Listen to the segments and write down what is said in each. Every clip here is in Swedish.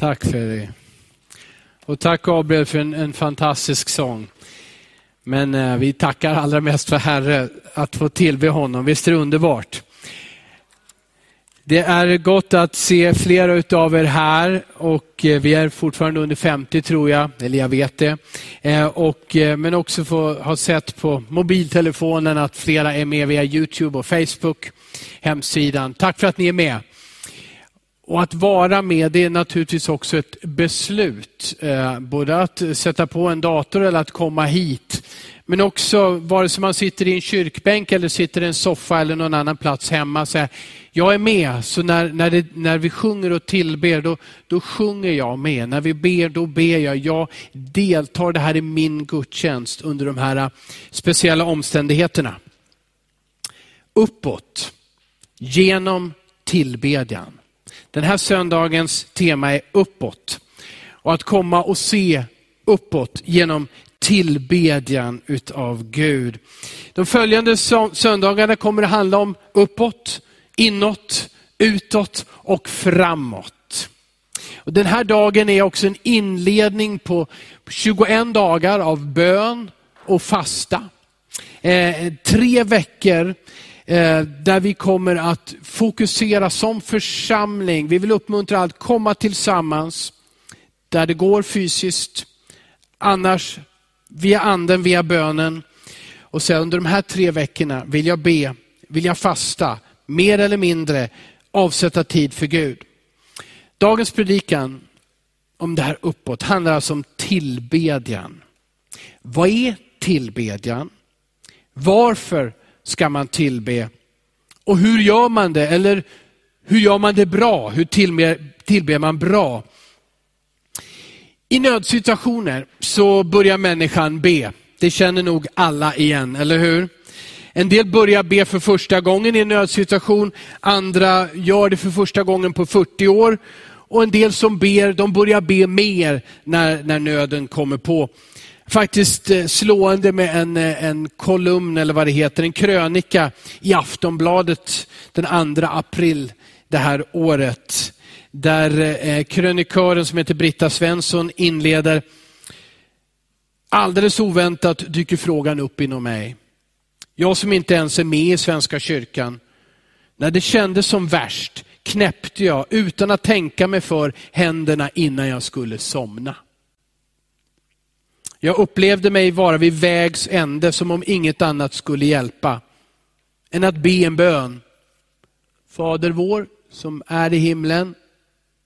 Tack för det. Och tack Gabriel för en, en fantastisk sång. Men eh, vi tackar allra mest för Herre att få tillbe honom. Visst är det underbart? Det är gott att se flera av er här och eh, vi är fortfarande under 50 tror jag, eller jag vet det. Eh, och, eh, men också få ha sett på mobiltelefonen att flera är med via Youtube och Facebook, hemsidan. Tack för att ni är med. Och att vara med det är naturligtvis också ett beslut. Eh, både att sätta på en dator eller att komma hit. Men också vare sig man sitter i en kyrkbänk eller sitter i en soffa eller någon annan plats hemma. Så här, jag är med, så när, när, det, när vi sjunger och tillber, då, då sjunger jag med. När vi ber, då ber jag. Jag deltar, det här i min gudstjänst under de här eh, speciella omständigheterna. Uppåt, genom tillbedjan. Den här söndagens tema är uppåt. Och att komma och se uppåt genom tillbedjan utav Gud. De följande söndagarna kommer det handla om uppåt, inåt, utåt och framåt. Och den här dagen är också en inledning på 21 dagar av bön och fasta. Eh, tre veckor Eh, där vi kommer att fokusera som församling. Vi vill uppmuntra att komma tillsammans där det går fysiskt, annars via anden, via bönen. Och sen under de här tre veckorna vill jag be, vill jag fasta, mer eller mindre avsätta tid för Gud. Dagens predikan om det här uppåt handlar alltså om tillbedjan. Vad är tillbedjan? Varför ska man tillbe? Och hur gör man det? Eller hur gör man det bra? Hur tillber, tillber man bra? I nödsituationer så börjar människan be. Det känner nog alla igen, eller hur? En del börjar be för första gången i en nödsituation, andra gör det för första gången på 40 år. Och en del som ber, de börjar be mer när, när nöden kommer på. Faktiskt eh, slående med en, eh, en kolumn, eller vad det heter, en krönika i Aftonbladet den 2 april det här året. Där eh, krönikören som heter Britta Svensson inleder, alldeles oväntat dyker frågan upp inom mig. Jag som inte ens är med i Svenska kyrkan. När det kändes som värst knäppte jag utan att tänka mig för händerna innan jag skulle somna. Jag upplevde mig vara vid vägs ände som om inget annat skulle hjälpa än att be en bön. Fader vår som är i himlen.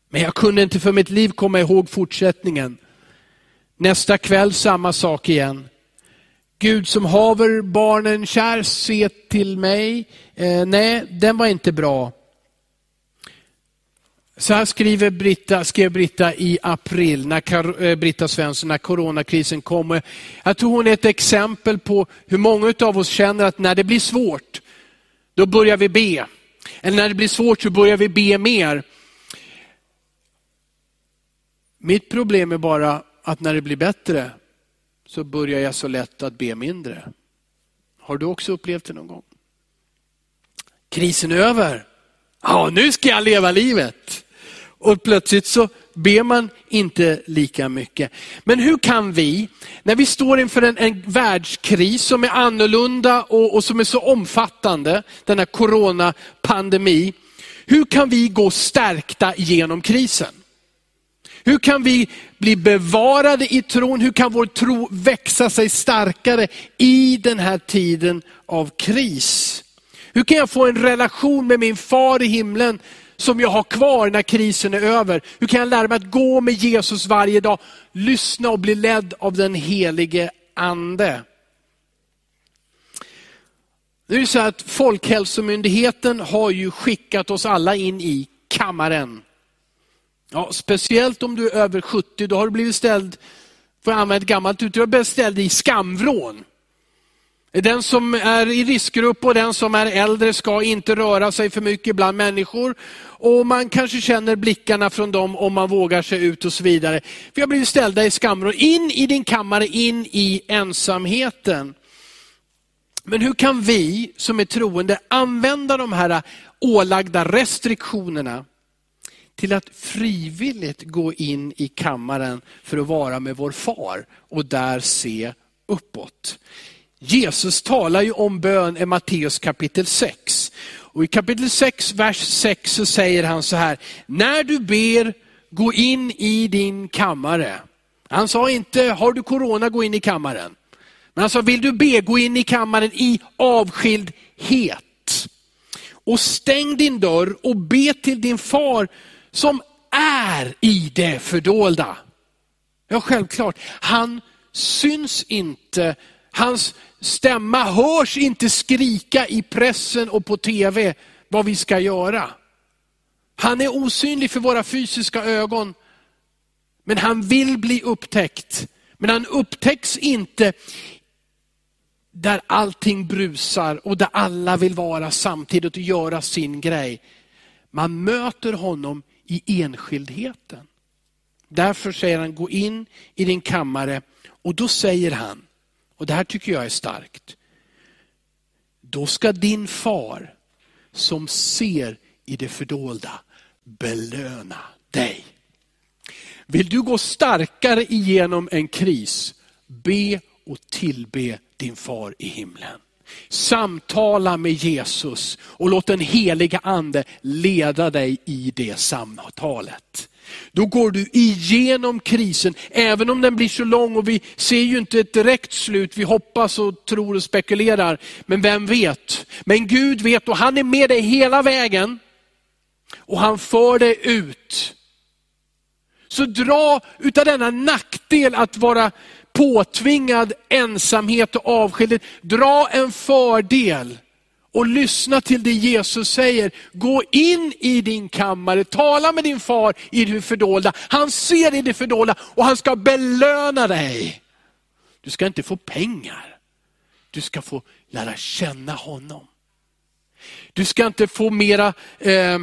Men jag kunde inte för mitt liv komma ihåg fortsättningen. Nästa kväll samma sak igen. Gud som haver barnen kär, se till mig. Eh, nej, den var inte bra. Så här skriver Britta, skrev Britta i april, när Kar eh, Britta Svensson, när coronakrisen kommer. Jag tror hon är ett exempel på hur många av oss känner att när det blir svårt, då börjar vi be. Eller när det blir svårt så börjar vi be mer. Mitt problem är bara att när det blir bättre, så börjar jag så lätt att be mindre. Har du också upplevt det någon gång? Krisen är över. Ja, nu ska jag leva livet. Och plötsligt så ber man inte lika mycket. Men hur kan vi, när vi står inför en, en världskris som är annorlunda och, och som är så omfattande, den här coronapandemi, hur kan vi gå stärkta genom krisen? Hur kan vi bli bevarade i tron? Hur kan vår tro växa sig starkare i den här tiden av kris? Hur kan jag få en relation med min far i himlen som jag har kvar när krisen är över? Hur kan jag lära mig att gå med Jesus varje dag, lyssna och bli ledd av den helige ande? Nu är det så att Folkhälsomyndigheten har ju skickat oss alla in i kammaren. Ja, speciellt om du är över 70, då har du blivit ställd, för att använda ett gammalt uttryck, du har blivit ställd i skamvrån. Den som är i riskgrupp och den som är äldre ska inte röra sig för mycket bland människor. Och man kanske känner blickarna från dem om man vågar sig ut och så vidare. Vi har blivit ställda i skamvrån. In i din kammare, in i ensamheten. Men hur kan vi som är troende använda de här ålagda restriktionerna till att frivilligt gå in i kammaren för att vara med vår far och där se uppåt. Jesus talar ju om bön i Matteus kapitel 6. Och I kapitel 6, vers 6 så säger han så här, när du ber, gå in i din kammare. Han sa inte, har du corona, gå in i kammaren. Men han sa, vill du be, gå in i kammaren i avskildhet. Och stäng din dörr och be till din far som är i det fördolda. Ja, självklart. Han syns inte, hans stämma hörs inte skrika i pressen och på tv vad vi ska göra. Han är osynlig för våra fysiska ögon, men han vill bli upptäckt. Men han upptäcks inte där allting brusar och där alla vill vara samtidigt och göra sin grej. Man möter honom i enskildheten. Därför säger han, gå in i din kammare och då säger han, och det här tycker jag är starkt. Då ska din far som ser i det fördolda belöna dig. Vill du gå starkare igenom en kris, be och tillbe din far i himlen. Samtala med Jesus och låt den heliga ande leda dig i det samtalet. Då går du igenom krisen, även om den blir så lång och vi ser ju inte ett direkt slut. Vi hoppas och tror och spekulerar, men vem vet? Men Gud vet och han är med dig hela vägen. Och han för dig ut. Så dra utav denna nackdel att vara påtvingad ensamhet och avskildhet. Dra en fördel och lyssna till det Jesus säger. Gå in i din kammare, tala med din far i det fördolda. Han ser i det fördolda och han ska belöna dig. Du ska inte få pengar. Du ska få lära känna honom. Du ska inte få mera eh,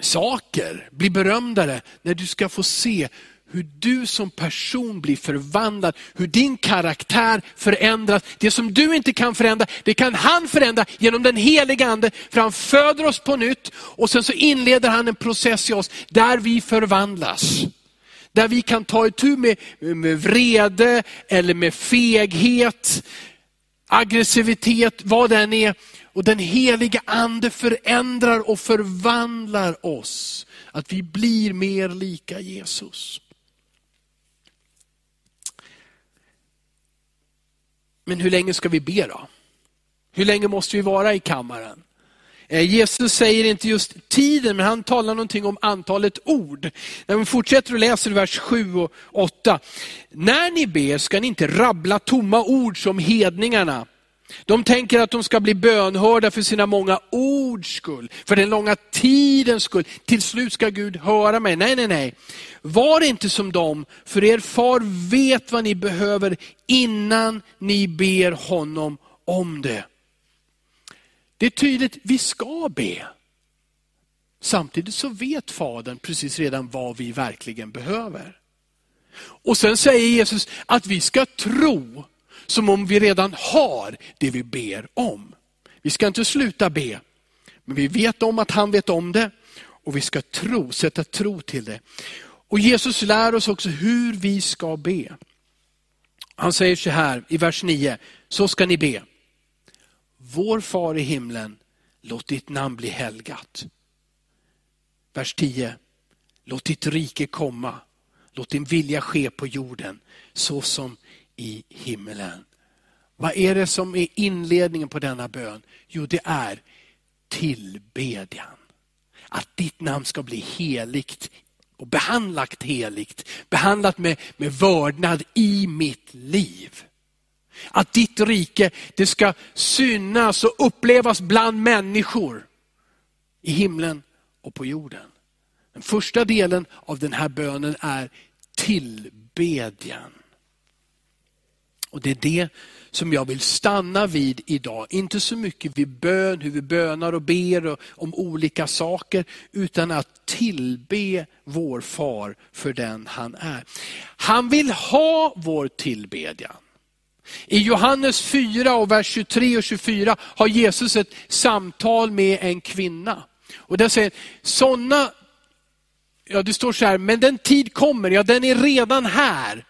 saker, bli berömdare. När du ska få se hur du som person blir förvandlad, hur din karaktär förändras. Det som du inte kan förändra, det kan han förändra genom den heliga ande. För han föder oss på nytt och sen så inleder han en process i oss där vi förvandlas. Där vi kan ta itu med, med vrede eller med feghet, aggressivitet, vad den är. Och den heliga ande förändrar och förvandlar oss. Att vi blir mer lika Jesus. Men hur länge ska vi be då? Hur länge måste vi vara i kammaren? Eh, Jesus säger inte just tiden, men han talar någonting om antalet ord. När vi fortsätter och läser vers 7 och 8. När ni ber ska ni inte rabbla tomma ord som hedningarna. De tänker att de ska bli bönhörda för sina många ords skull, för den långa tidens skull. Till slut ska Gud höra mig. Nej, nej, nej. Var inte som dem, för er far vet vad ni behöver innan ni ber honom om det. Det är tydligt, vi ska be. Samtidigt så vet Fadern precis redan vad vi verkligen behöver. Och sen säger Jesus att vi ska tro som om vi redan har det vi ber om. Vi ska inte sluta be, men vi vet om att han vet om det och vi ska tro, sätta tro till det. Och Jesus lär oss också hur vi ska be. Han säger så här i vers 9, så ska ni be. Vår far i himlen, låt ditt namn bli helgat. Vers 10, låt ditt rike komma. Låt din vilja ske på jorden så som i himmelen. Vad är det som är inledningen på denna bön? Jo, det är tillbedjan. Att ditt namn ska bli heligt och behandlat heligt, behandlat med, med vördnad i mitt liv. Att ditt rike, det ska synas och upplevas bland människor i himlen och på jorden. Den första delen av den här bönen är tillbedjan. Och det är det som jag vill stanna vid idag. Inte så mycket vid bön, hur vi bönar och ber och, om olika saker, utan att tillbe vår far för den han är. Han vill ha vår tillbedjan. I Johannes 4 och vers 23 och 24 har Jesus ett samtal med en kvinna. Och där säger sådana ja det står så här, men den tid kommer, ja den är redan här,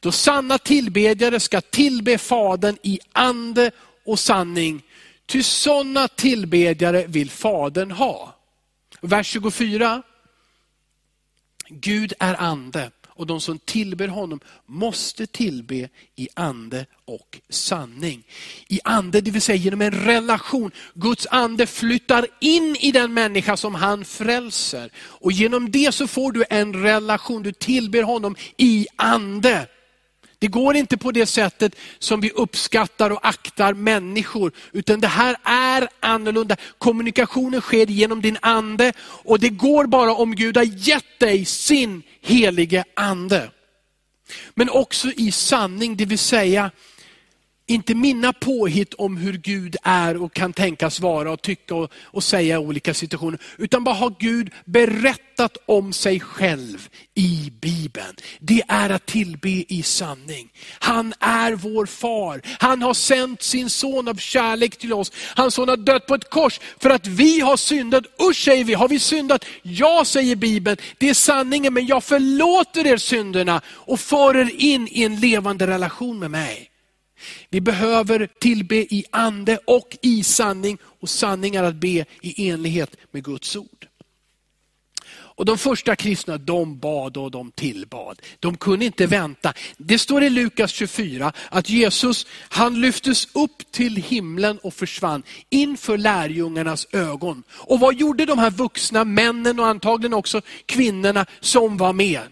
då sanna tillbedjare ska tillbe Fadern i ande och sanning. Ty sådana tillbedjare vill Fadern ha. Vers 24. Gud är ande och de som tillber honom måste tillbe i ande och sanning. I ande, det vill säga genom en relation. Guds ande flyttar in i den människa som han frälser. Och genom det så får du en relation, du tillber honom i ande. Det går inte på det sättet som vi uppskattar och aktar människor, utan det här är annorlunda. Kommunikationen sker genom din ande och det går bara om Gud har gett dig sin helige ande. Men också i sanning, det vill säga inte mina påhitt om hur Gud är och kan tänkas vara och tycka och, och säga i olika situationer. Utan vad har Gud berättat om sig själv i Bibeln. Det är att tillbe i sanning. Han är vår far. Han har sänt sin son av kärlek till oss. Hans son har dött på ett kors för att vi har syndat. Usch säger vi, har vi syndat? Ja säger Bibeln, det är sanningen men jag förlåter er synderna och för er in i en levande relation med mig. Vi behöver tillbe i ande och i sanning. Och sanning är att be i enlighet med Guds ord. Och De första kristna de bad och de tillbad. De kunde inte vänta. Det står i Lukas 24 att Jesus han lyftes upp till himlen och försvann inför lärjungarnas ögon. Och vad gjorde de här vuxna männen och antagligen också kvinnorna som var med?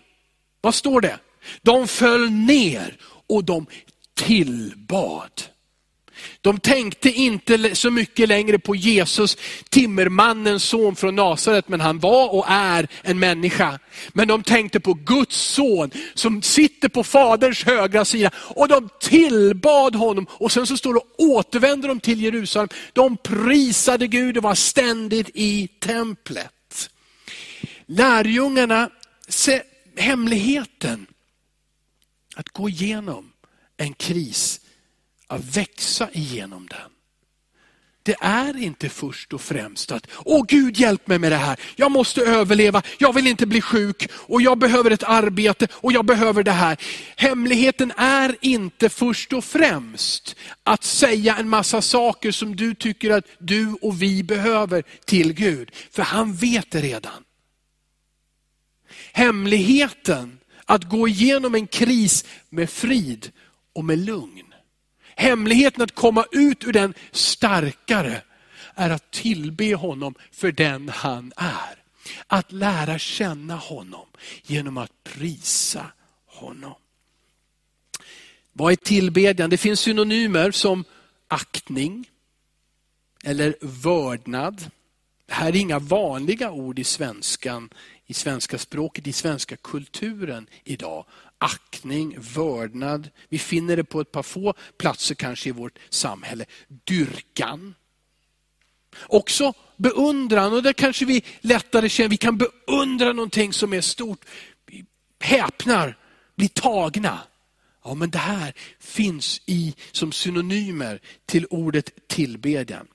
Vad står det? De föll ner och de tillbad. De tänkte inte så mycket längre på Jesus, timmermannens son från Nasaret, men han var och är en människa. Men de tänkte på Guds son som sitter på faderns högra sida och de tillbad honom. Och sen så står det, återvänder de till Jerusalem. De prisade Gud och var ständigt i templet. Lärjungarna, se, hemligheten att gå igenom en kris, att växa igenom den. Det är inte först och främst att, åh Gud hjälp mig med det här, jag måste överleva, jag vill inte bli sjuk och jag behöver ett arbete och jag behöver det här. Hemligheten är inte först och främst att säga en massa saker som du tycker att du och vi behöver till Gud, för han vet det redan. Hemligheten att gå igenom en kris med frid och med lugn. Hemligheten att komma ut ur den starkare är att tillbe honom för den han är. Att lära känna honom genom att prisa honom. Vad är tillbedjan? Det finns synonymer som aktning eller vördnad. Det här är inga vanliga ord i svenskan, i svenska språket, i svenska kulturen idag aktning, vördnad. Vi finner det på ett par få platser kanske i vårt samhälle. Dyrkan. Också beundran, och det kanske vi lättare känner, vi kan beundra någonting som är stort. Vi häpnar, blir tagna. Ja men det här finns i som synonymer till ordet tillbedjan.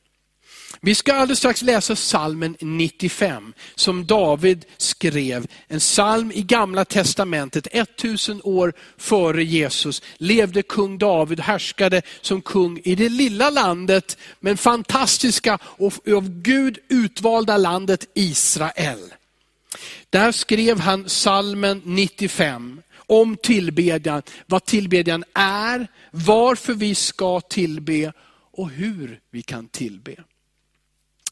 Vi ska alldeles strax läsa salmen 95 som David skrev. En psalm i gamla testamentet. 1000 år före Jesus levde kung David, härskade som kung i det lilla landet, men fantastiska och av Gud utvalda landet Israel. Där skrev han salmen 95 om tillbedjan, vad tillbedjan är, varför vi ska tillbe och hur vi kan tillbe.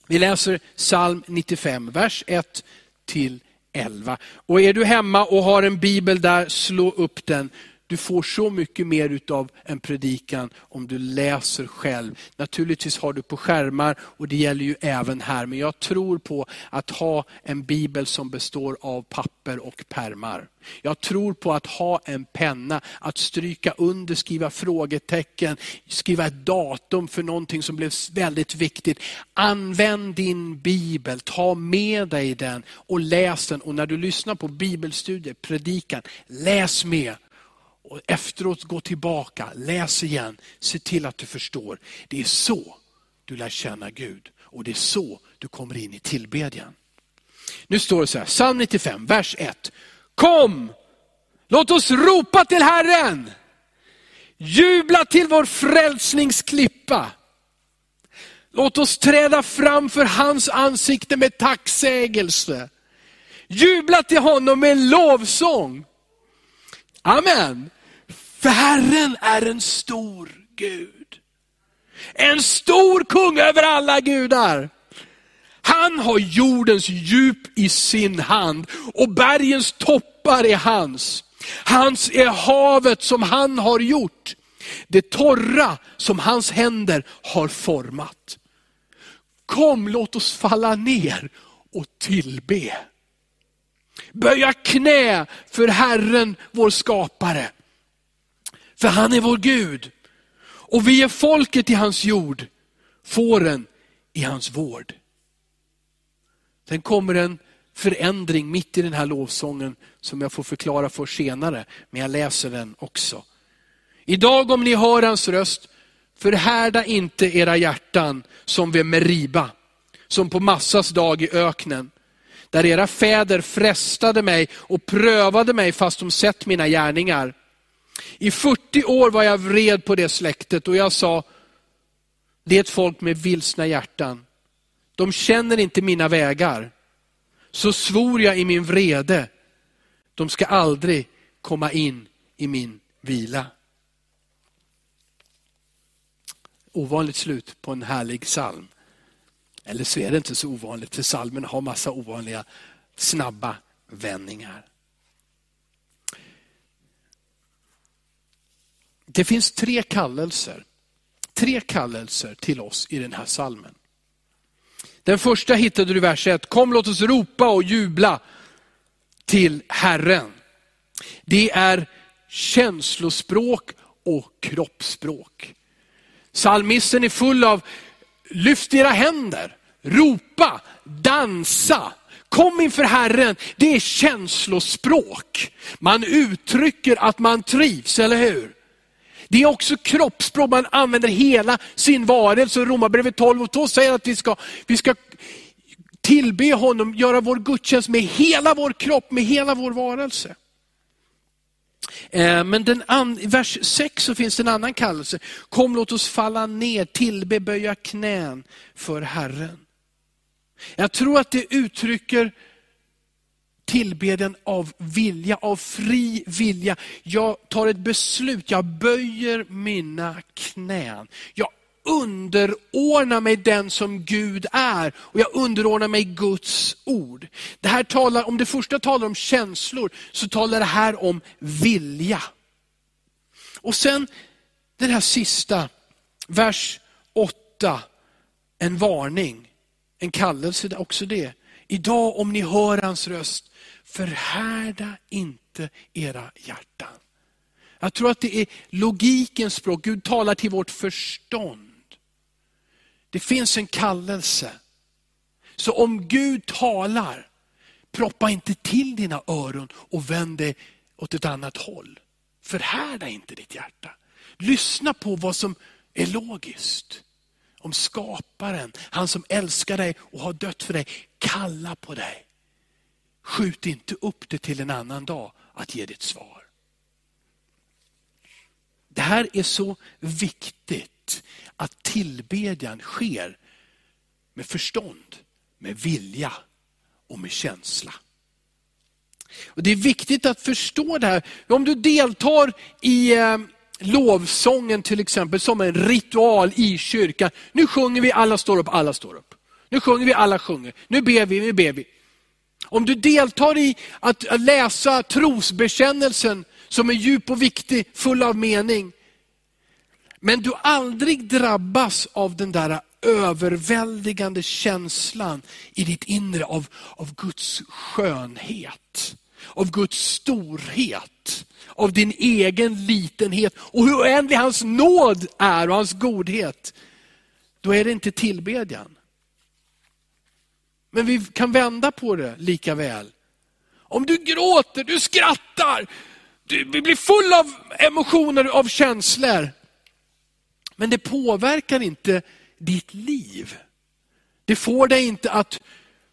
Vi läser psalm 95, vers 1 till 11. Och är du hemma och har en bibel där, slå upp den. Du får så mycket mer utav en predikan om du läser själv. Naturligtvis har du på skärmar och det gäller ju även här. Men jag tror på att ha en bibel som består av papper och permar. Jag tror på att ha en penna, att stryka under, skriva frågetecken, skriva ett datum för någonting som blev väldigt viktigt. Använd din bibel, ta med dig den och läs den. Och när du lyssnar på bibelstudier, predikan, läs med. Och efteråt gå tillbaka, läs igen, se till att du förstår. Det är så du lär känna Gud och det är så du kommer in i tillbedjan. Nu står det så här, psalm 95, vers 1. Kom, låt oss ropa till Herren. Jubla till vår frälsningsklippa. Låt oss träda fram för hans ansikte med tacksägelse. Jubla till honom med lovsång. Amen. För Herren är en stor Gud. En stor kung över alla gudar. Han har jordens djup i sin hand och bergens toppar är hans. Hans är havet som han har gjort. Det torra som hans händer har format. Kom låt oss falla ner och tillbe. Böja knä för Herren vår skapare. För han är vår Gud. Och vi är folket i hans jord, fåren i hans vård. Sen kommer en förändring mitt i den här lovsången som jag får förklara för senare, men jag läser den också. Idag om ni hör hans röst, förhärda inte era hjärtan som vid Meriba, som på Massas dag i öknen. Där era fäder frestade mig och prövade mig fast de sett mina gärningar. I 40 år var jag vred på det släktet och jag sa, det är ett folk med vilsna hjärtan. De känner inte mina vägar. Så svor jag i min vrede, de ska aldrig komma in i min vila. Ovanligt slut på en härlig psalm. Eller så är det inte så ovanligt, för psalmen har massa ovanliga snabba vändningar. Det finns tre kallelser. Tre kallelser till oss i den här salmen. Den första hittade du i vers 1. Kom låt oss ropa och jubla till Herren. Det är känslospråk och kroppsspråk. Salmisten är full av lyft era händer, ropa, dansa, Kom inför Herren, det är känslospråk. Man uttrycker att man trivs, eller hur? Det är också kroppsspråk, man använder hela sin varelse. Romarbrevet 12 och 2 säger att vi ska, vi ska tillbe honom, göra vår gudstjänst med hela vår kropp, med hela vår varelse. Eh, men den an, i vers 6 så finns det en annan kallelse. Kom låt oss falla ner, tillbe, böja knän för Herren. Jag tror att det uttrycker tillbedjan av vilja, av fri vilja. Jag tar ett beslut, jag böjer mina knän. Jag underordnar mig den som Gud är och jag underordnar mig Guds ord. Det här talar, om det första talar om känslor, så talar det här om vilja. Och sen den här sista, vers 8, en varning, en kallelse också det. Idag om ni hör hans röst, förhärda inte era hjärtan. Jag tror att det är logikens språk, Gud talar till vårt förstånd. Det finns en kallelse. Så om Gud talar, proppa inte till dina öron och vänd dig åt ett annat håll. Förhärda inte ditt hjärta. Lyssna på vad som är logiskt. Om skaparen, han som älskar dig och har dött för dig, kalla på dig. Skjut inte upp det till en annan dag att ge ditt svar. Det här är så viktigt att tillbedjan sker med förstånd, med vilja och med känsla. Och Det är viktigt att förstå det här. Om du deltar i eh, lovsången till exempel som en ritual i kyrkan. Nu sjunger vi, alla står upp, alla står upp. Nu sjunger vi, alla sjunger. Nu ber vi, nu ber vi. Om du deltar i att läsa trosbekännelsen som är djup och viktig, full av mening. Men du aldrig drabbas av den där överväldigande känslan i ditt inre av, av Guds skönhet, av Guds storhet, av din egen litenhet och hur oändlig hans nåd är och hans godhet. Då är det inte tillbedjan. Men vi kan vända på det lika väl. Om du gråter, du skrattar, du blir full av emotioner, av känslor. Men det påverkar inte ditt liv. Det får dig inte att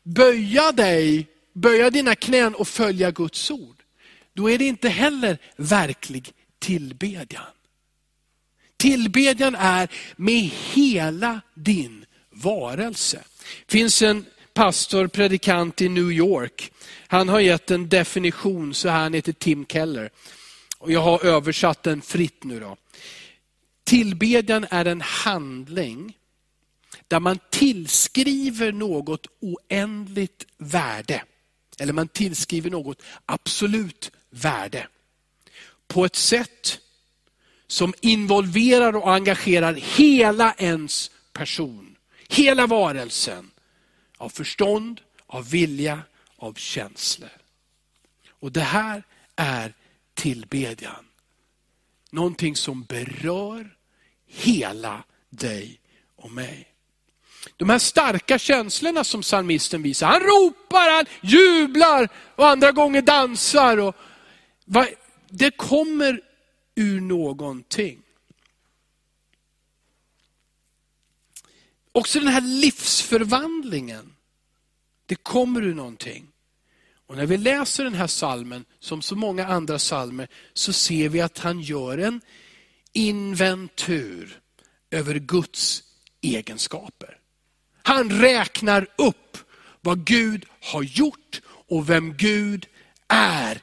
böja dig, böja dina knän och följa Guds ord, då är det inte heller verklig tillbedjan. Tillbedjan är med hela din varelse. Det finns en pastor, predikant i New York. Han har gett en definition så här, han heter Tim Keller. Och jag har översatt den fritt nu. då. Tillbedjan är en handling där man tillskriver något oändligt värde. Eller man tillskriver något absolut värde. På ett sätt som involverar och engagerar hela ens person. Hela varelsen. Av förstånd, av vilja, av känslor. Och det här är tillbedjan. Någonting som berör hela dig och mig. De här starka känslorna som psalmisten visar, han ropar, han jublar och andra gånger dansar. Och, det kommer ur någonting. Också den här livsförvandlingen, det kommer ur någonting. Och när vi läser den här salmen, som så många andra salmer, så ser vi att han gör en inventur över Guds egenskaper. Han räknar upp vad Gud har gjort och vem Gud är.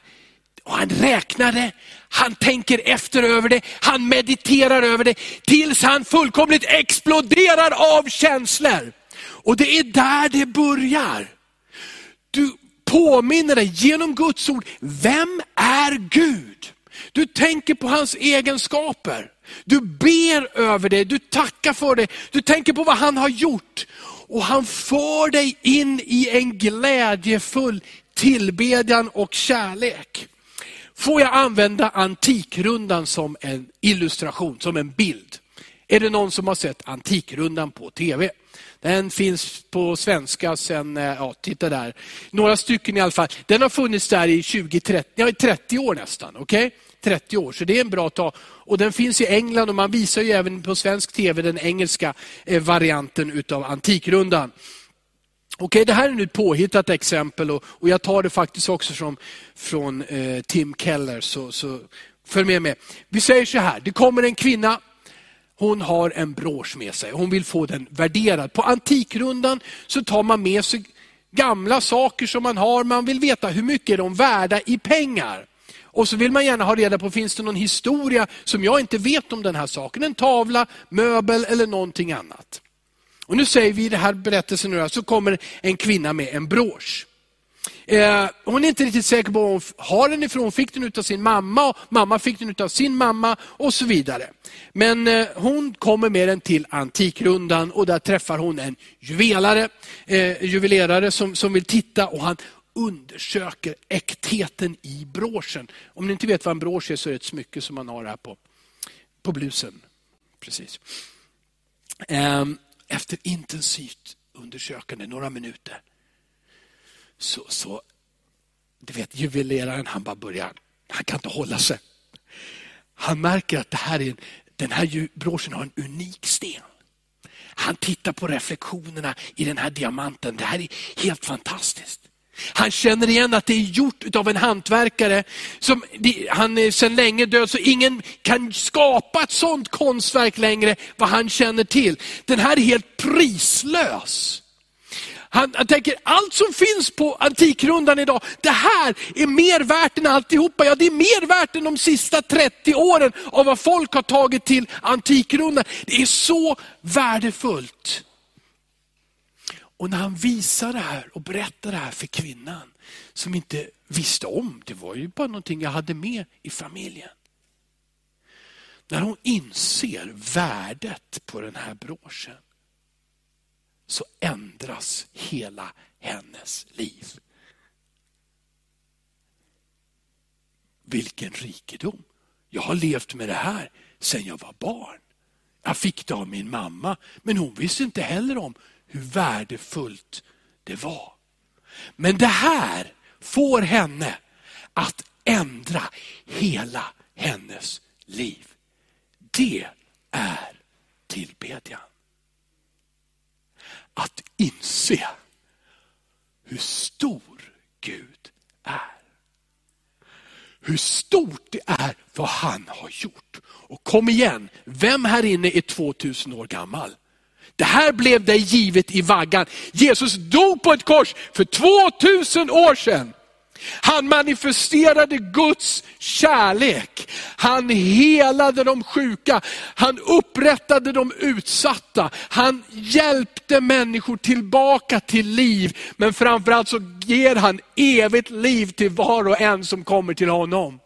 Och han räknar det, han tänker efter över det, han mediterar över det, tills han fullkomligt exploderar av känslor. Och det är där det börjar. Du påminner dig genom Guds ord, vem är Gud? Du tänker på hans egenskaper. Du ber över det, du tackar för det, du tänker på vad han har gjort. Och han för dig in i en glädjefull tillbedjan och kärlek. Får jag använda Antikrundan som en illustration, som en bild? Är det någon som har sett Antikrundan på tv? Den finns på svenska sen, eh, ja titta där, några stycken i alla fall. Den har funnits där i 20-30, ja, 30 år nästan. Okay? 30 år, så det är en bra tag. Och den finns i England och man visar ju även på svensk tv den engelska eh, varianten utav Antikrundan. Okej, det här är nu ett påhittat exempel och, och jag tar det faktiskt också från, från eh, Tim Keller, så, så följ med mig. Vi säger så här, det kommer en kvinna, hon har en brosch med sig, hon vill få den värderad. På Antikrundan så tar man med sig gamla saker som man har, man vill veta hur mycket är de värda i pengar. Och så vill man gärna ha reda på, finns det någon historia som jag inte vet om den här saken? En tavla, möbel eller någonting annat. Och nu säger vi i den här berättelsen, nu, så kommer en kvinna med en brosch. Eh, hon är inte riktigt säker på var hon har den ifrån. Hon fick den av sin mamma, och mamma fick den av sin mamma och så vidare. Men eh, hon kommer med den till Antikrundan och där träffar hon en juvelare, eh, juvelerare som, som vill titta och han undersöker äktheten i broschen. Om ni inte vet vad en brosch är så är det ett smycke som man har här på, på blusen. Precis. Ehm, efter intensivt undersökande, några minuter, så, så du vet, juveleraren han bara börjar, han kan inte hålla sig. Han märker att det här är, den här broschen har en unik sten. Han tittar på reflektionerna i den här diamanten. Det här är helt fantastiskt. Han känner igen att det är gjort av en hantverkare. Som, han är sedan länge död, så ingen kan skapa ett sånt konstverk längre, vad han känner till. Den här är helt prislös. Han, han tänker, allt som finns på Antikrundan idag, det här är mer värt än alltihopa. Ja, det är mer värt än de sista 30 åren av vad folk har tagit till Antikrundan. Det är så värdefullt. Och när han visar det här och berättar det här för kvinnan, som inte visste om, det var ju bara någonting jag hade med i familjen. När hon inser värdet på den här broschen, så ändras hela hennes liv. Vilken rikedom. Jag har levt med det här sedan jag var barn. Jag fick det av min mamma, men hon visste inte heller om hur värdefullt det var. Men det här får henne att ändra hela hennes liv. Det är tillbedjan. Att inse hur stor Gud är. Hur stort det är vad han har gjort. Och kom igen, vem här inne är 2000 år gammal? Det här blev dig givet i vaggan. Jesus dog på ett kors för 2000 år sedan. Han manifesterade Guds kärlek. Han helade de sjuka, han upprättade de utsatta. Han hjälpte människor tillbaka till liv. Men framförallt så ger han evigt liv till var och en som kommer till honom.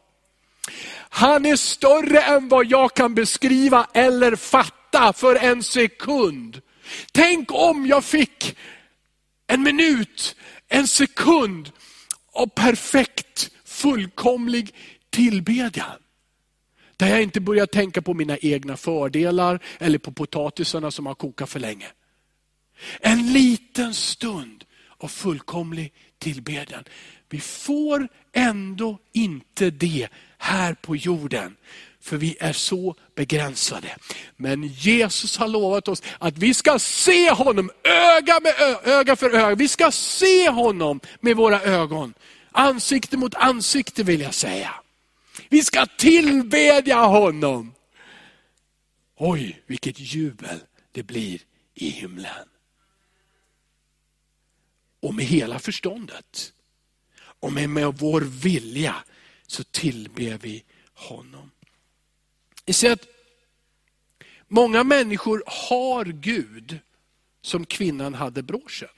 Han är större än vad jag kan beskriva eller fatta för en sekund. Tänk om jag fick en minut, en sekund av perfekt, fullkomlig tillbedjan. Där jag inte börjar tänka på mina egna fördelar eller på potatisarna som har kokat för länge. En liten stund av fullkomlig tillbedjan. Vi får ändå inte det här på jorden. För vi är så begränsade. Men Jesus har lovat oss att vi ska se honom öga, med öga för öga. Vi ska se honom med våra ögon. Ansikte mot ansikte vill jag säga. Vi ska tillbedja honom. Oj, vilket jubel det blir i himlen. Och med hela förståndet och med, med vår vilja så tillber vi honom. Ni ser att många människor har Gud som kvinnan hade broschen.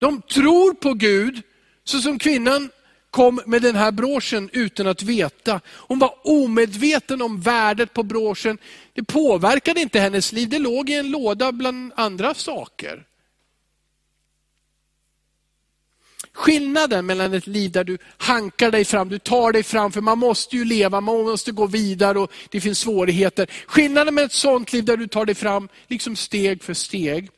De tror på Gud, så som kvinnan kom med den här broschen utan att veta. Hon var omedveten om värdet på broschen. Det påverkade inte hennes liv, det låg i en låda bland andra saker. Skillnaden mellan ett liv där du hankar dig fram, du tar dig fram, för man måste ju leva, man måste gå vidare och det finns svårigheter. Skillnaden med ett sånt liv där du tar dig fram liksom steg för steg.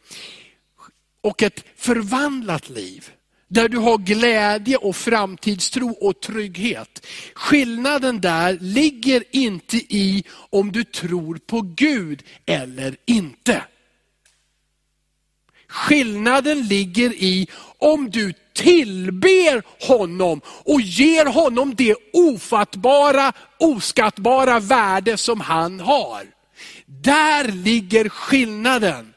Och ett förvandlat liv, där du har glädje och framtidstro och trygghet. Skillnaden där ligger inte i om du tror på Gud eller inte. Skillnaden ligger i om du tillber honom och ger honom det ofattbara, oskattbara värde som han har. Där ligger skillnaden.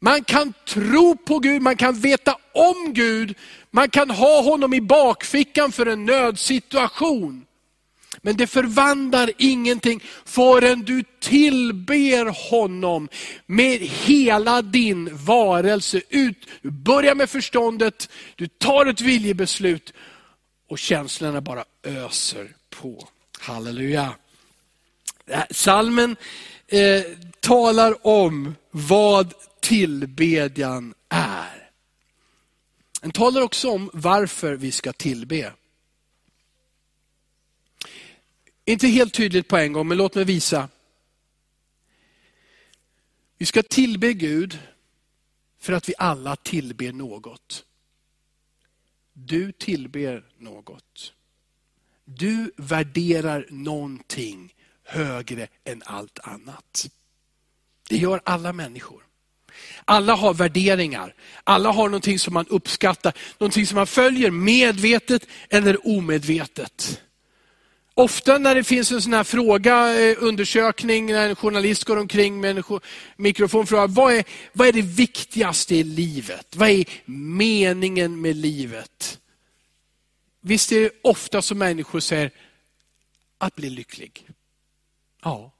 Man kan tro på Gud, man kan veta om Gud, man kan ha honom i bakfickan för en nödsituation. Men det förvandlar ingenting förrän du tillber honom med hela din varelse. Ut, du börjar med förståndet, du tar ett viljebeslut och känslorna bara öser på. Halleluja. Salmen eh, talar om vad tillbedjan är. Den talar också om varför vi ska tillbe. Inte helt tydligt på en gång, men låt mig visa. Vi ska tillbe Gud för att vi alla tillber något. Du tillber något. Du värderar någonting högre än allt annat. Det gör alla människor. Alla har värderingar. Alla har någonting som man uppskattar, någonting som man följer medvetet eller omedvetet. Ofta när det finns en sån här fråga, eh, undersökning, när en journalist går omkring med en mikrofon och frågar, vad är, vad är det viktigaste i livet? Vad är meningen med livet? Visst är det ofta som människor säger, att bli lycklig. Ja,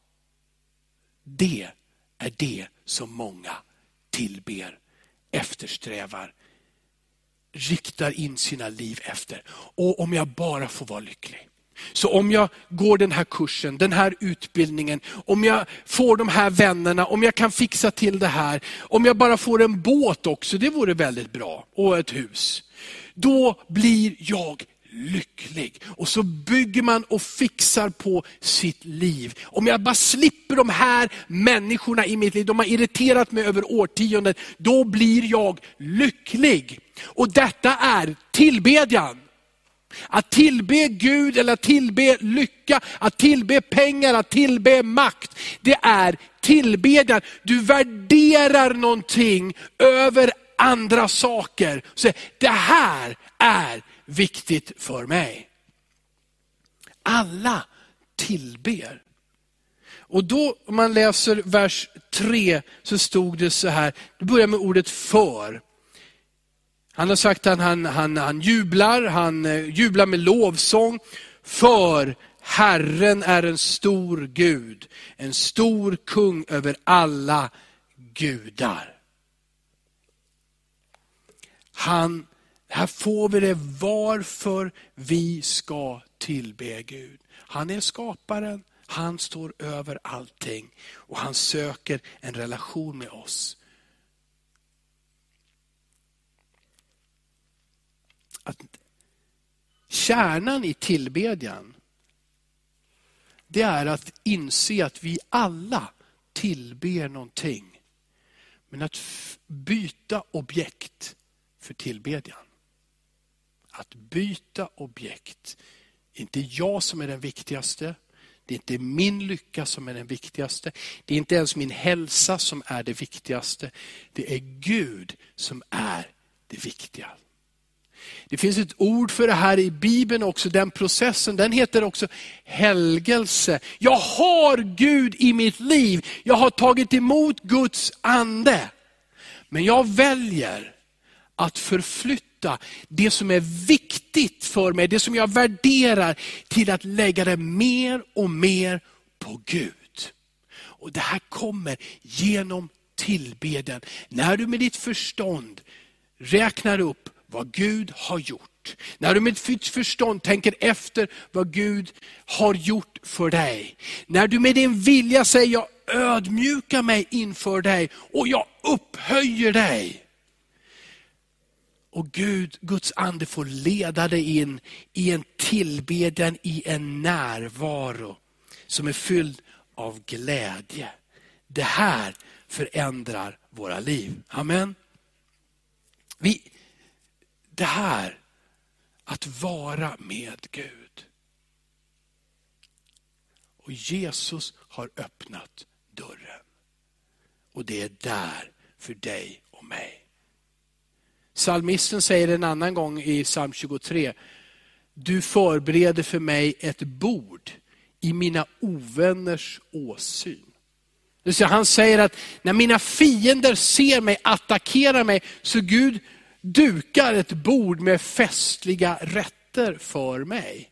det är det som många tillber, eftersträvar, riktar in sina liv efter. Och om jag bara får vara lycklig. Så om jag går den här kursen, den här utbildningen, om jag får de här vännerna, om jag kan fixa till det här, om jag bara får en båt också, det vore väldigt bra, och ett hus. Då blir jag lycklig. Och så bygger man och fixar på sitt liv. Om jag bara slipper de här människorna i mitt liv, de har irriterat mig över årtionden, då blir jag lycklig. Och detta är tillbedjan. Att tillbe Gud eller att tillbe lycka, att tillbe pengar, att tillbe makt. Det är tillbedjan. Du värderar någonting över andra saker. Så det här är viktigt för mig. Alla tillber. Och då, om man läser vers 3, så stod det så här, det börjar med ordet för. Han har sagt att han, han, han jublar, han eh, jublar med lovsång, för Herren är en stor Gud, en stor kung över alla gudar. Han, här får vi det varför vi ska tillbe Gud. Han är skaparen, han står över allting och han söker en relation med oss. Att kärnan i tillbedjan, det är att inse att vi alla tillber någonting. Men att byta objekt för tillbedjan. Att byta objekt. Inte jag som är den viktigaste. Det är inte min lycka som är den viktigaste. Det är inte ens min hälsa som är det viktigaste. Det är Gud som är det viktiga. Det finns ett ord för det här i Bibeln också, den processen, den heter också helgelse. Jag har Gud i mitt liv, jag har tagit emot Guds ande. Men jag väljer att förflytta det som är viktigt för mig, det som jag värderar, till att lägga det mer och mer på Gud. Och Det här kommer genom tillbedjan. När du med ditt förstånd räknar upp vad Gud har gjort. När du med ditt förstånd tänker efter vad Gud har gjort för dig. När du med din vilja säger, jag ödmjukar mig inför dig och jag upphöjer dig. Och Gud, Guds ande får leda dig in i en tillbedjan, i en närvaro som är fylld av glädje. Det här förändrar våra liv. Amen. Vi, det här, att vara med Gud. Och Jesus har öppnat dörren. Och det är där för dig och mig. Psalmisten säger en annan gång i psalm 23, du förbereder för mig ett bord i mina ovänners åsyn. Han säger att när mina fiender ser mig, attackerar mig, så Gud dukar ett bord med festliga rätter för mig.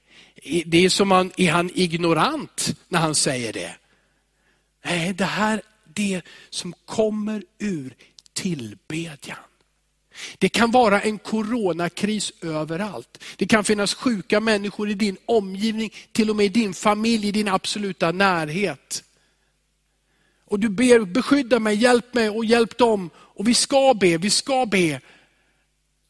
Det är som han, är han ignorant när han säger det? Nej, det här är det som kommer ur tillbedjan. Det kan vara en coronakris överallt. Det kan finnas sjuka människor i din omgivning, till och med i din familj, i din absoluta närhet. Och du ber, beskydda mig, hjälp mig och hjälp dem. Och vi ska be, vi ska be.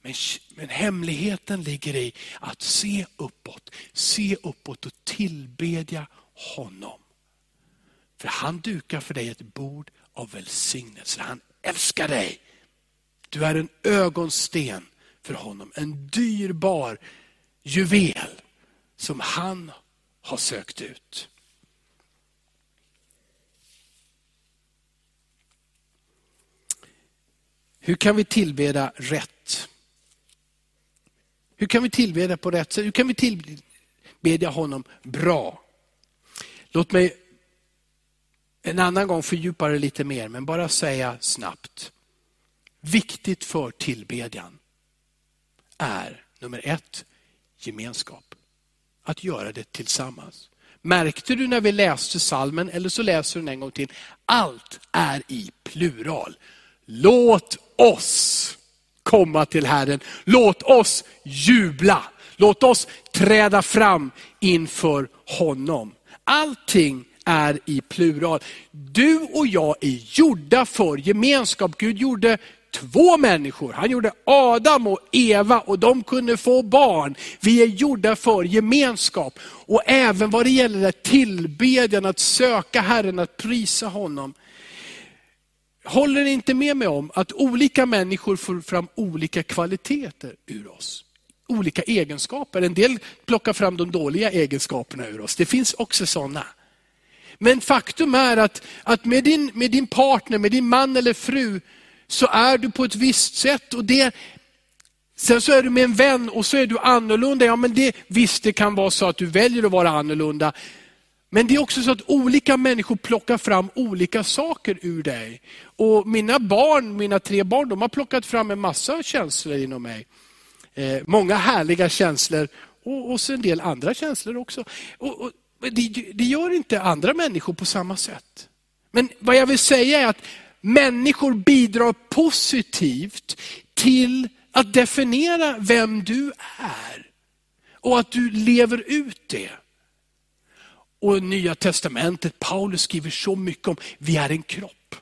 Men, men hemligheten ligger i att se uppåt, se uppåt och tillbedja honom. För han dukar för dig ett bord av välsignelse. Han älskar dig. Du är en ögonsten för honom, en dyrbar juvel som han har sökt ut. Hur kan vi tillbeda rätt? Hur kan vi tillbedja på rätt sätt? Hur kan vi tillbedja honom bra? Låt mig en annan gång fördjupa det lite mer, men bara säga snabbt. Viktigt för tillbedjan är nummer ett, gemenskap. Att göra det tillsammans. Märkte du när vi läste salmen eller så läser du den en gång till. Allt är i plural. Låt oss komma till Herren. Låt oss jubla. Låt oss träda fram inför honom. Allting är i plural. Du och jag är gjorda för gemenskap. Gud gjorde två människor. Han gjorde Adam och Eva och de kunde få barn. Vi är gjorda för gemenskap. Och även vad det gäller tillbedjan, att söka Herren, att prisa honom. Håller ni inte med mig om att olika människor får fram olika kvaliteter ur oss? Olika egenskaper. En del plockar fram de dåliga egenskaperna ur oss. Det finns också sådana. Men faktum är att, att med, din, med din partner, med din man eller fru, så är du på ett visst sätt. och det Sen så är du med en vän och så är du annorlunda. Ja, men det, visst, det kan vara så att du väljer att vara annorlunda. Men det är också så att olika människor plockar fram olika saker ur dig. Och mina barn, mina tre barn, de har plockat fram en massa känslor inom mig. Eh, många härliga känslor och, och så en del andra känslor också. Och, och det, det gör inte andra människor på samma sätt. Men vad jag vill säga är att människor bidrar positivt till att definiera vem du är. Och att du lever ut det. Och Nya Testamentet, Paulus skriver så mycket om, vi är en kropp.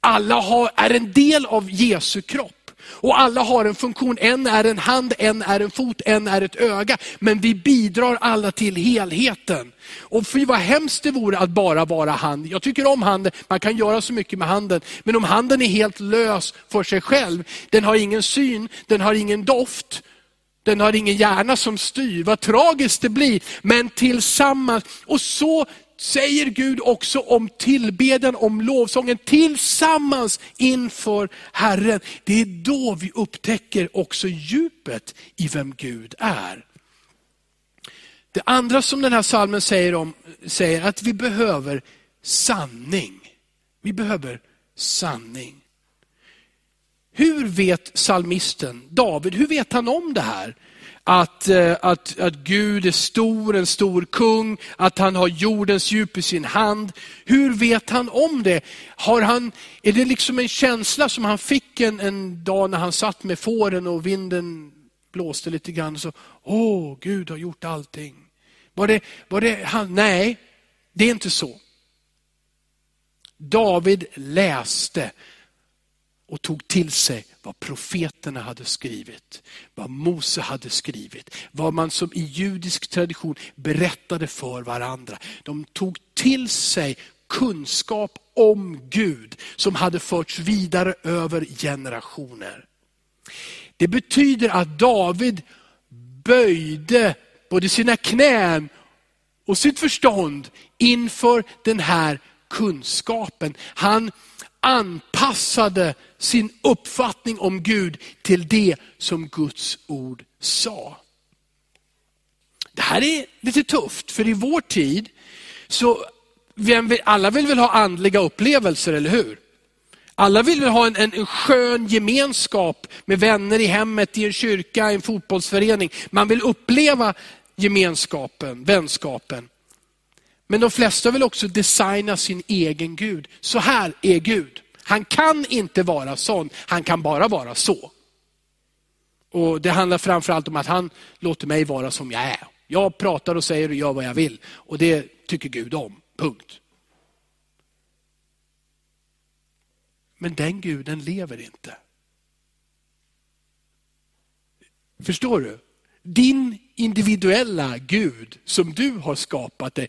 Alla har, är en del av Jesu kropp. Och alla har en funktion, en är en hand, en är en fot, en är ett öga. Men vi bidrar alla till helheten. Och fy vad hemskt det vore att bara vara hand. Jag tycker om handen, man kan göra så mycket med handen. Men om handen är helt lös för sig själv, den har ingen syn, den har ingen doft, den har ingen hjärna som styr. Vad tragiskt det blir. Men tillsammans, och så säger Gud också om tillbedjan, om lovsången tillsammans inför Herren. Det är då vi upptäcker också djupet i vem Gud är. Det andra som den här salmen säger, om, säger att vi behöver sanning. Vi behöver sanning. Hur vet salmisten David, hur vet han om det här? att, eh, att, att Gud är stor, en stor kung, att han har jordens djup i sin hand. Hur vet han om det? Har han, är det liksom en känsla som han fick en, en dag när han satt med fåren och vinden blåste lite grann? Så, Åh, Gud har gjort allting. Var det, var det han? Nej, det är inte så. David läste och tog till sig vad profeterna hade skrivit, vad Mose hade skrivit, vad man som i judisk tradition berättade för varandra. De tog till sig kunskap om Gud som hade förts vidare över generationer. Det betyder att David böjde både sina knän och sitt förstånd inför den här kunskapen. Han anpassade sin uppfattning om Gud till det som Guds ord sa. Det här är lite tufft, för i vår tid, så vill, alla vill väl ha andliga upplevelser, eller hur? Alla vill väl ha en, en, en skön gemenskap med vänner i hemmet, i en kyrka, i en fotbollsförening. Man vill uppleva gemenskapen, vänskapen. Men de flesta vill också designa sin egen Gud. Så här är Gud. Han kan inte vara sån, han kan bara vara så. Och Det handlar framförallt om att han låter mig vara som jag är. Jag pratar och säger och gör vad jag vill och det tycker Gud om. Punkt. Men den guden lever inte. Förstår du? Din individuella Gud som du har skapat det,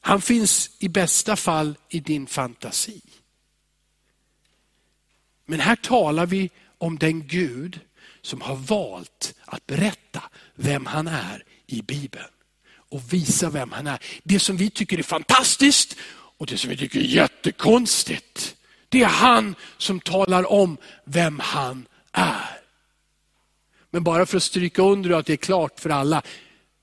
han finns i bästa fall i din fantasi. Men här talar vi om den Gud som har valt att berätta vem han är i Bibeln. Och visa vem han är. Det som vi tycker är fantastiskt och det som vi tycker är jättekonstigt. Det är han som talar om vem han är. Men bara för att stryka under att det är klart för alla.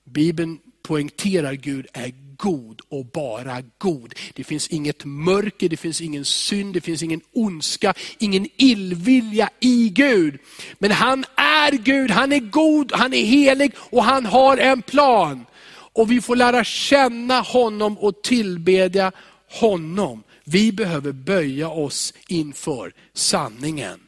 Bibeln poängterar Gud är god och bara god. Det finns inget mörker, det finns ingen synd, det finns ingen ondska, ingen illvilja i Gud. Men han är Gud, han är god, han är helig och han har en plan. Och vi får lära känna honom och tillbedja honom. Vi behöver böja oss inför sanningen.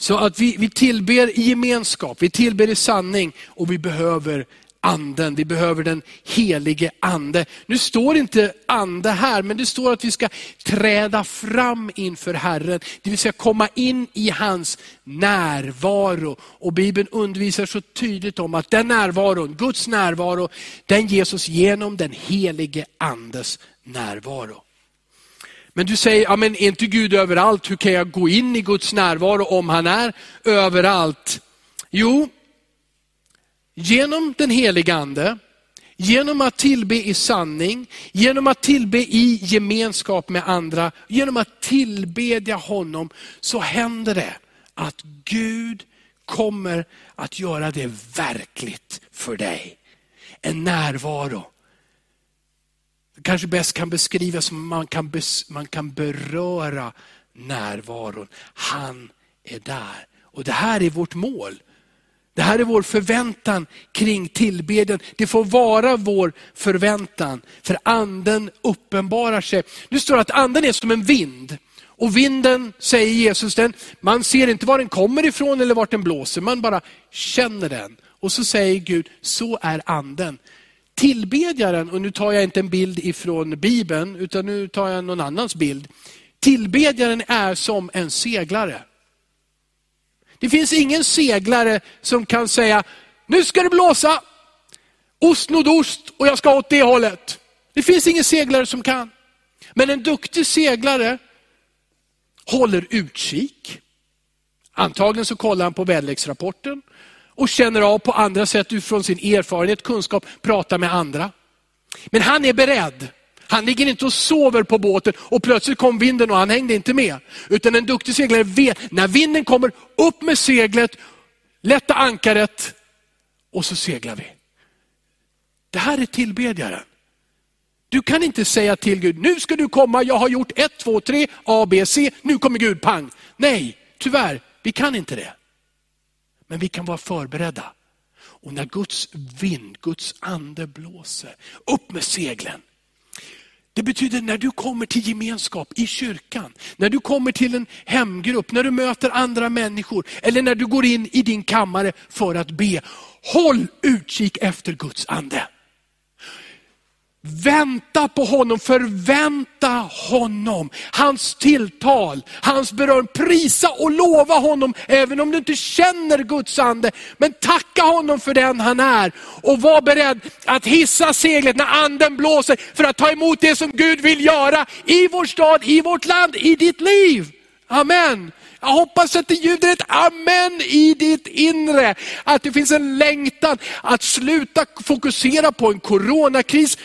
Så att vi, vi tillber i gemenskap, vi tillber i sanning och vi behöver anden. Vi behöver den helige ande. Nu står inte ande här, men det står att vi ska träda fram inför Herren. Det vill säga komma in i hans närvaro. Och Bibeln undervisar så tydligt om att den närvaron, Guds närvaro, den ges oss genom den helige andes närvaro. Men du säger, ja, men är inte Gud överallt? Hur kan jag gå in i Guds närvaro om han är överallt? Jo, genom den heliga ande, Genom att tillbe i sanning, genom att tillbe i gemenskap med andra, genom att tillbedja honom, så händer det att Gud kommer att göra det verkligt för dig. En närvaro. Det kanske bäst kan beskrivas som man kan, bes, man kan beröra närvaron. Han är där. Och det här är vårt mål. Det här är vår förväntan kring tillbedjan. Det får vara vår förväntan, för anden uppenbarar sig. Nu står det att anden är som en vind. Och vinden, säger Jesus, den, man ser inte var den kommer ifrån eller vart den blåser, man bara känner den. Och så säger Gud, så är anden. Tillbedjaren, och nu tar jag inte en bild ifrån Bibeln, utan nu tar jag någon annans bild. Tillbedjaren är som en seglare. Det finns ingen seglare som kan säga, nu ska det blåsa, ost nordost och jag ska åt det hållet. Det finns ingen seglare som kan. Men en duktig seglare håller utkik. Antagligen så kollar han på väderleksrapporten och känner av på andra sätt utifrån sin erfarenhet, kunskap, pratar med andra. Men han är beredd. Han ligger inte och sover på båten och plötsligt kom vinden och han hängde inte med. Utan en duktig seglare vet, när vinden kommer, upp med seglet, lätta ankaret och så seglar vi. Det här är tillbedjaren. Du kan inte säga till Gud, nu ska du komma, jag har gjort ett, två, tre, A, B, C, nu kommer Gud, pang. Nej, tyvärr, vi kan inte det. Men vi kan vara förberedda. Och när Guds vind, Guds ande blåser, upp med seglen. Det betyder när du kommer till gemenskap i kyrkan, när du kommer till en hemgrupp, när du möter andra människor, eller när du går in i din kammare för att be. Håll utkik efter Guds ande. Vänta på honom, förvänta honom. Hans tilltal, hans beröm, prisa och lova honom även om du inte känner Guds ande. Men tacka honom för den han är och var beredd att hissa seglet när anden blåser för att ta emot det som Gud vill göra i vår stad, i vårt land, i ditt liv. Amen. Jag hoppas att det ljuder ett amen i ditt inre. Att det finns en längtan att sluta fokusera på en coronakris,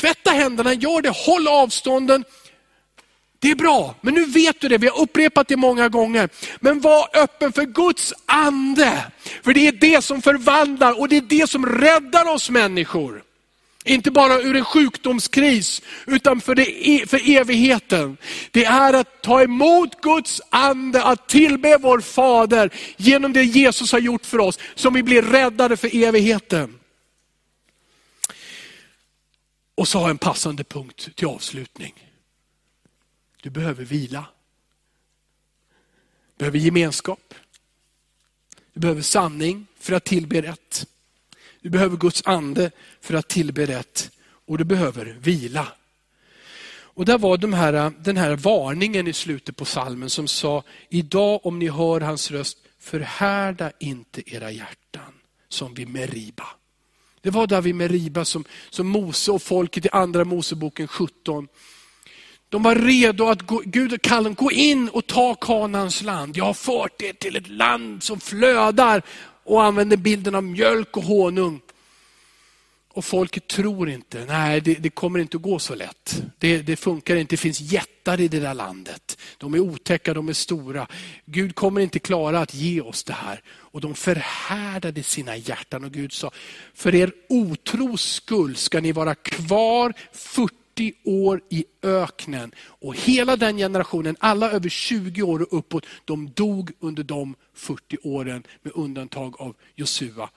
Tvätta händerna, gör det, håll avstånden. Det är bra, men nu vet du det, vi har upprepat det många gånger. Men var öppen för Guds ande. För det är det som förvandlar och det är det som räddar oss människor. Inte bara ur en sjukdomskris, utan för, det, e, för evigheten. Det är att ta emot Guds ande, att tillbe vår Fader genom det Jesus har gjort för oss, som vi blir räddade för evigheten. Och så har jag en passande punkt till avslutning. Du behöver vila. Du behöver gemenskap. Du behöver sanning för att tillbe rätt. Du behöver Guds ande för att tillbe rätt. Och du behöver vila. Och där var de här, den här varningen i slutet på salmen som sa, idag om ni hör hans röst, förhärda inte era hjärtan som vid Meriba. Det var där vid Meriba som, som Mose och folket i andra Moseboken 17. De var redo att gå, Gud kallade gå in och ta Kanans land. Jag har fört er till ett land som flödar och använder bilden av mjölk och honung. Och folket tror inte, nej det, det kommer inte att gå så lätt. Det, det, funkar inte, det finns jättar i det där landet. De är otäcka, de är stora. Gud kommer inte klara att ge oss det här. Och de förhärdade sina hjärtan och Gud sa, för er otros skull ska ni vara kvar 40 år i öknen. Och hela den generationen, alla över 20 år och uppåt, de dog under de 40 åren med undantag av Josua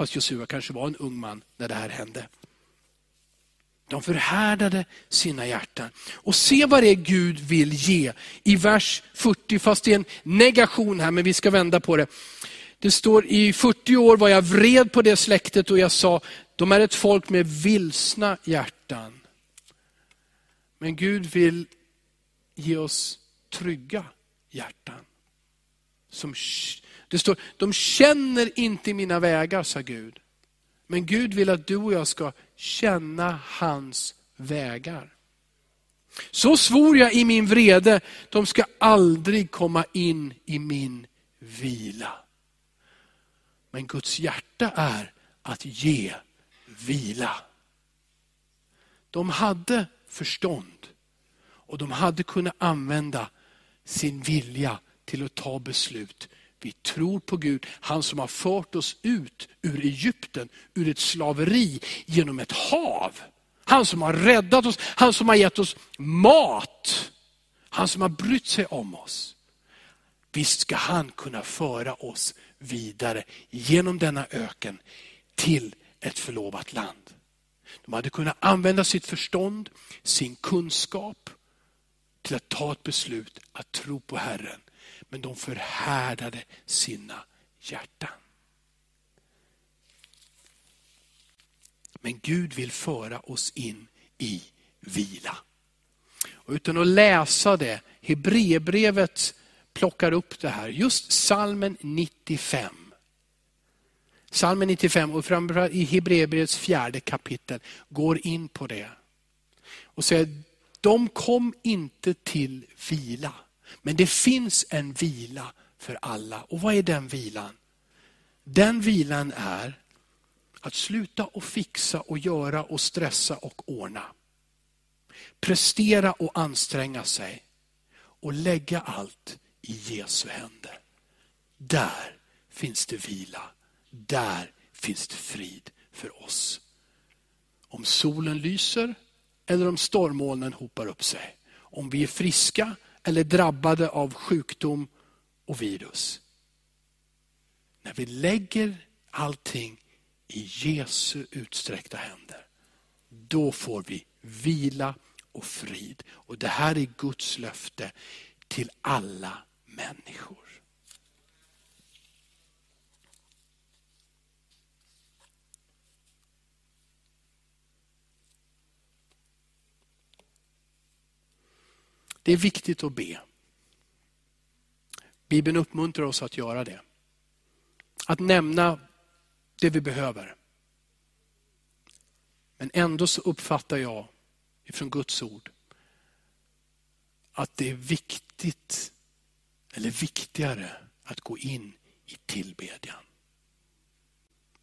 Fast Josua kanske var en ung man när det här hände. De förhärdade sina hjärtan. Och se vad det är Gud vill ge. I vers 40, fast det är en negation här, men vi ska vända på det. Det står i 40 år var jag vred på det släktet och jag sa, de är ett folk med vilsna hjärtan. Men Gud vill ge oss trygga hjärtan. Som det står, de känner inte mina vägar, sa Gud. Men Gud vill att du och jag ska känna hans vägar. Så svor jag i min vrede, de ska aldrig komma in i min vila. Men Guds hjärta är att ge vila. de hade förstånd och de hade kunnat använda sin vilja till att ta beslut. Vi tror på Gud, han som har fört oss ut ur Egypten, ur ett slaveri genom ett hav. Han som har räddat oss, han som har gett oss mat. Han som har brytt sig om oss. Visst ska han kunna föra oss vidare genom denna öken till ett förlovat land. De hade kunnat använda sitt förstånd, sin kunskap till att ta ett beslut att tro på Herren. Men de förhärdade sina hjärtan. Men Gud vill föra oss in i vila. Och utan att läsa det, Hebreerbrevet plockar upp det här. Just salmen 95. Salmen 95 och framförallt i Hebreerbrevets fjärde kapitel går in på det. Och säger, de kom inte till vila. Men det finns en vila för alla. Och vad är den vilan? Den vilan är att sluta och fixa och göra och stressa och ordna. Prestera och anstränga sig. Och lägga allt i Jesu händer. Där finns det vila. Där finns det frid för oss. Om solen lyser eller om stormmolnen hopar upp sig. Om vi är friska eller drabbade av sjukdom och virus. När vi lägger allting i Jesu utsträckta händer, då får vi vila och frid. Och Det här är Guds löfte till alla människor. Det är viktigt att be. Bibeln uppmuntrar oss att göra det. Att nämna det vi behöver. Men ändå så uppfattar jag ifrån Guds ord att det är viktigt, eller viktigare, att gå in i tillbedjan.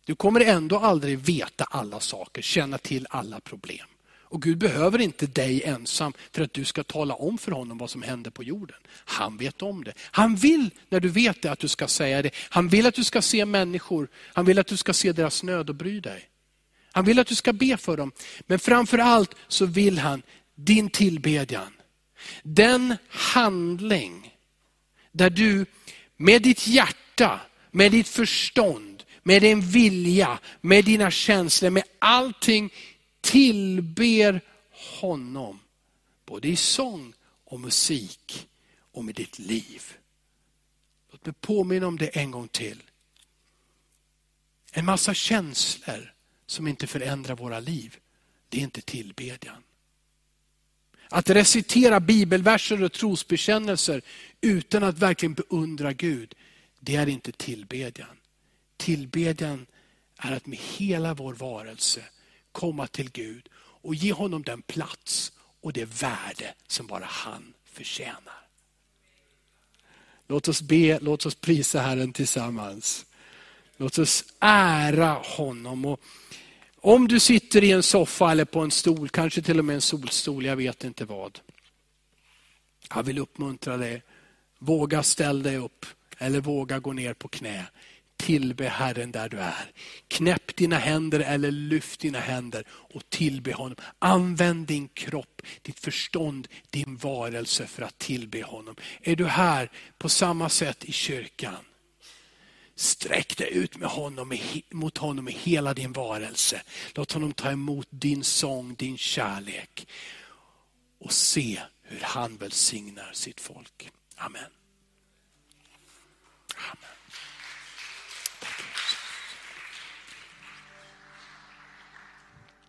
Du kommer ändå aldrig veta alla saker, känna till alla problem. Och Gud behöver inte dig ensam för att du ska tala om för honom vad som händer på jorden. Han vet om det. Han vill, när du vet det, att du ska säga det. Han vill att du ska se människor. Han vill att du ska se deras nöd och bry dig. Han vill att du ska be för dem. Men framför allt så vill han din tillbedjan. Den handling där du med ditt hjärta, med ditt förstånd, med din vilja, med dina känslor, med allting tillber honom. Både i sång och musik och med ditt liv. Låt mig påminna om det en gång till. En massa känslor som inte förändrar våra liv, det är inte tillbedjan. Att recitera bibelverser och trosbekännelser utan att verkligen beundra Gud, det är inte tillbedjan. Tillbedjan är att med hela vår varelse komma till Gud och ge honom den plats och det värde som bara han förtjänar. Låt oss be, låt oss prisa Herren tillsammans. Låt oss ära honom. Och om du sitter i en soffa eller på en stol, kanske till och med en solstol, jag vet inte vad. Jag vill uppmuntra dig. Våga ställ dig upp eller våga gå ner på knä. Tillbe Herren där du är. Knäpp dina händer eller lyft dina händer och tillbe honom. Använd din kropp, ditt förstånd, din varelse för att tillbe honom. Är du här på samma sätt i kyrkan? Sträck dig ut med honom, mot honom med hela din varelse. Låt honom ta emot din sång, din kärlek. Och se hur han välsignar sitt folk. Amen.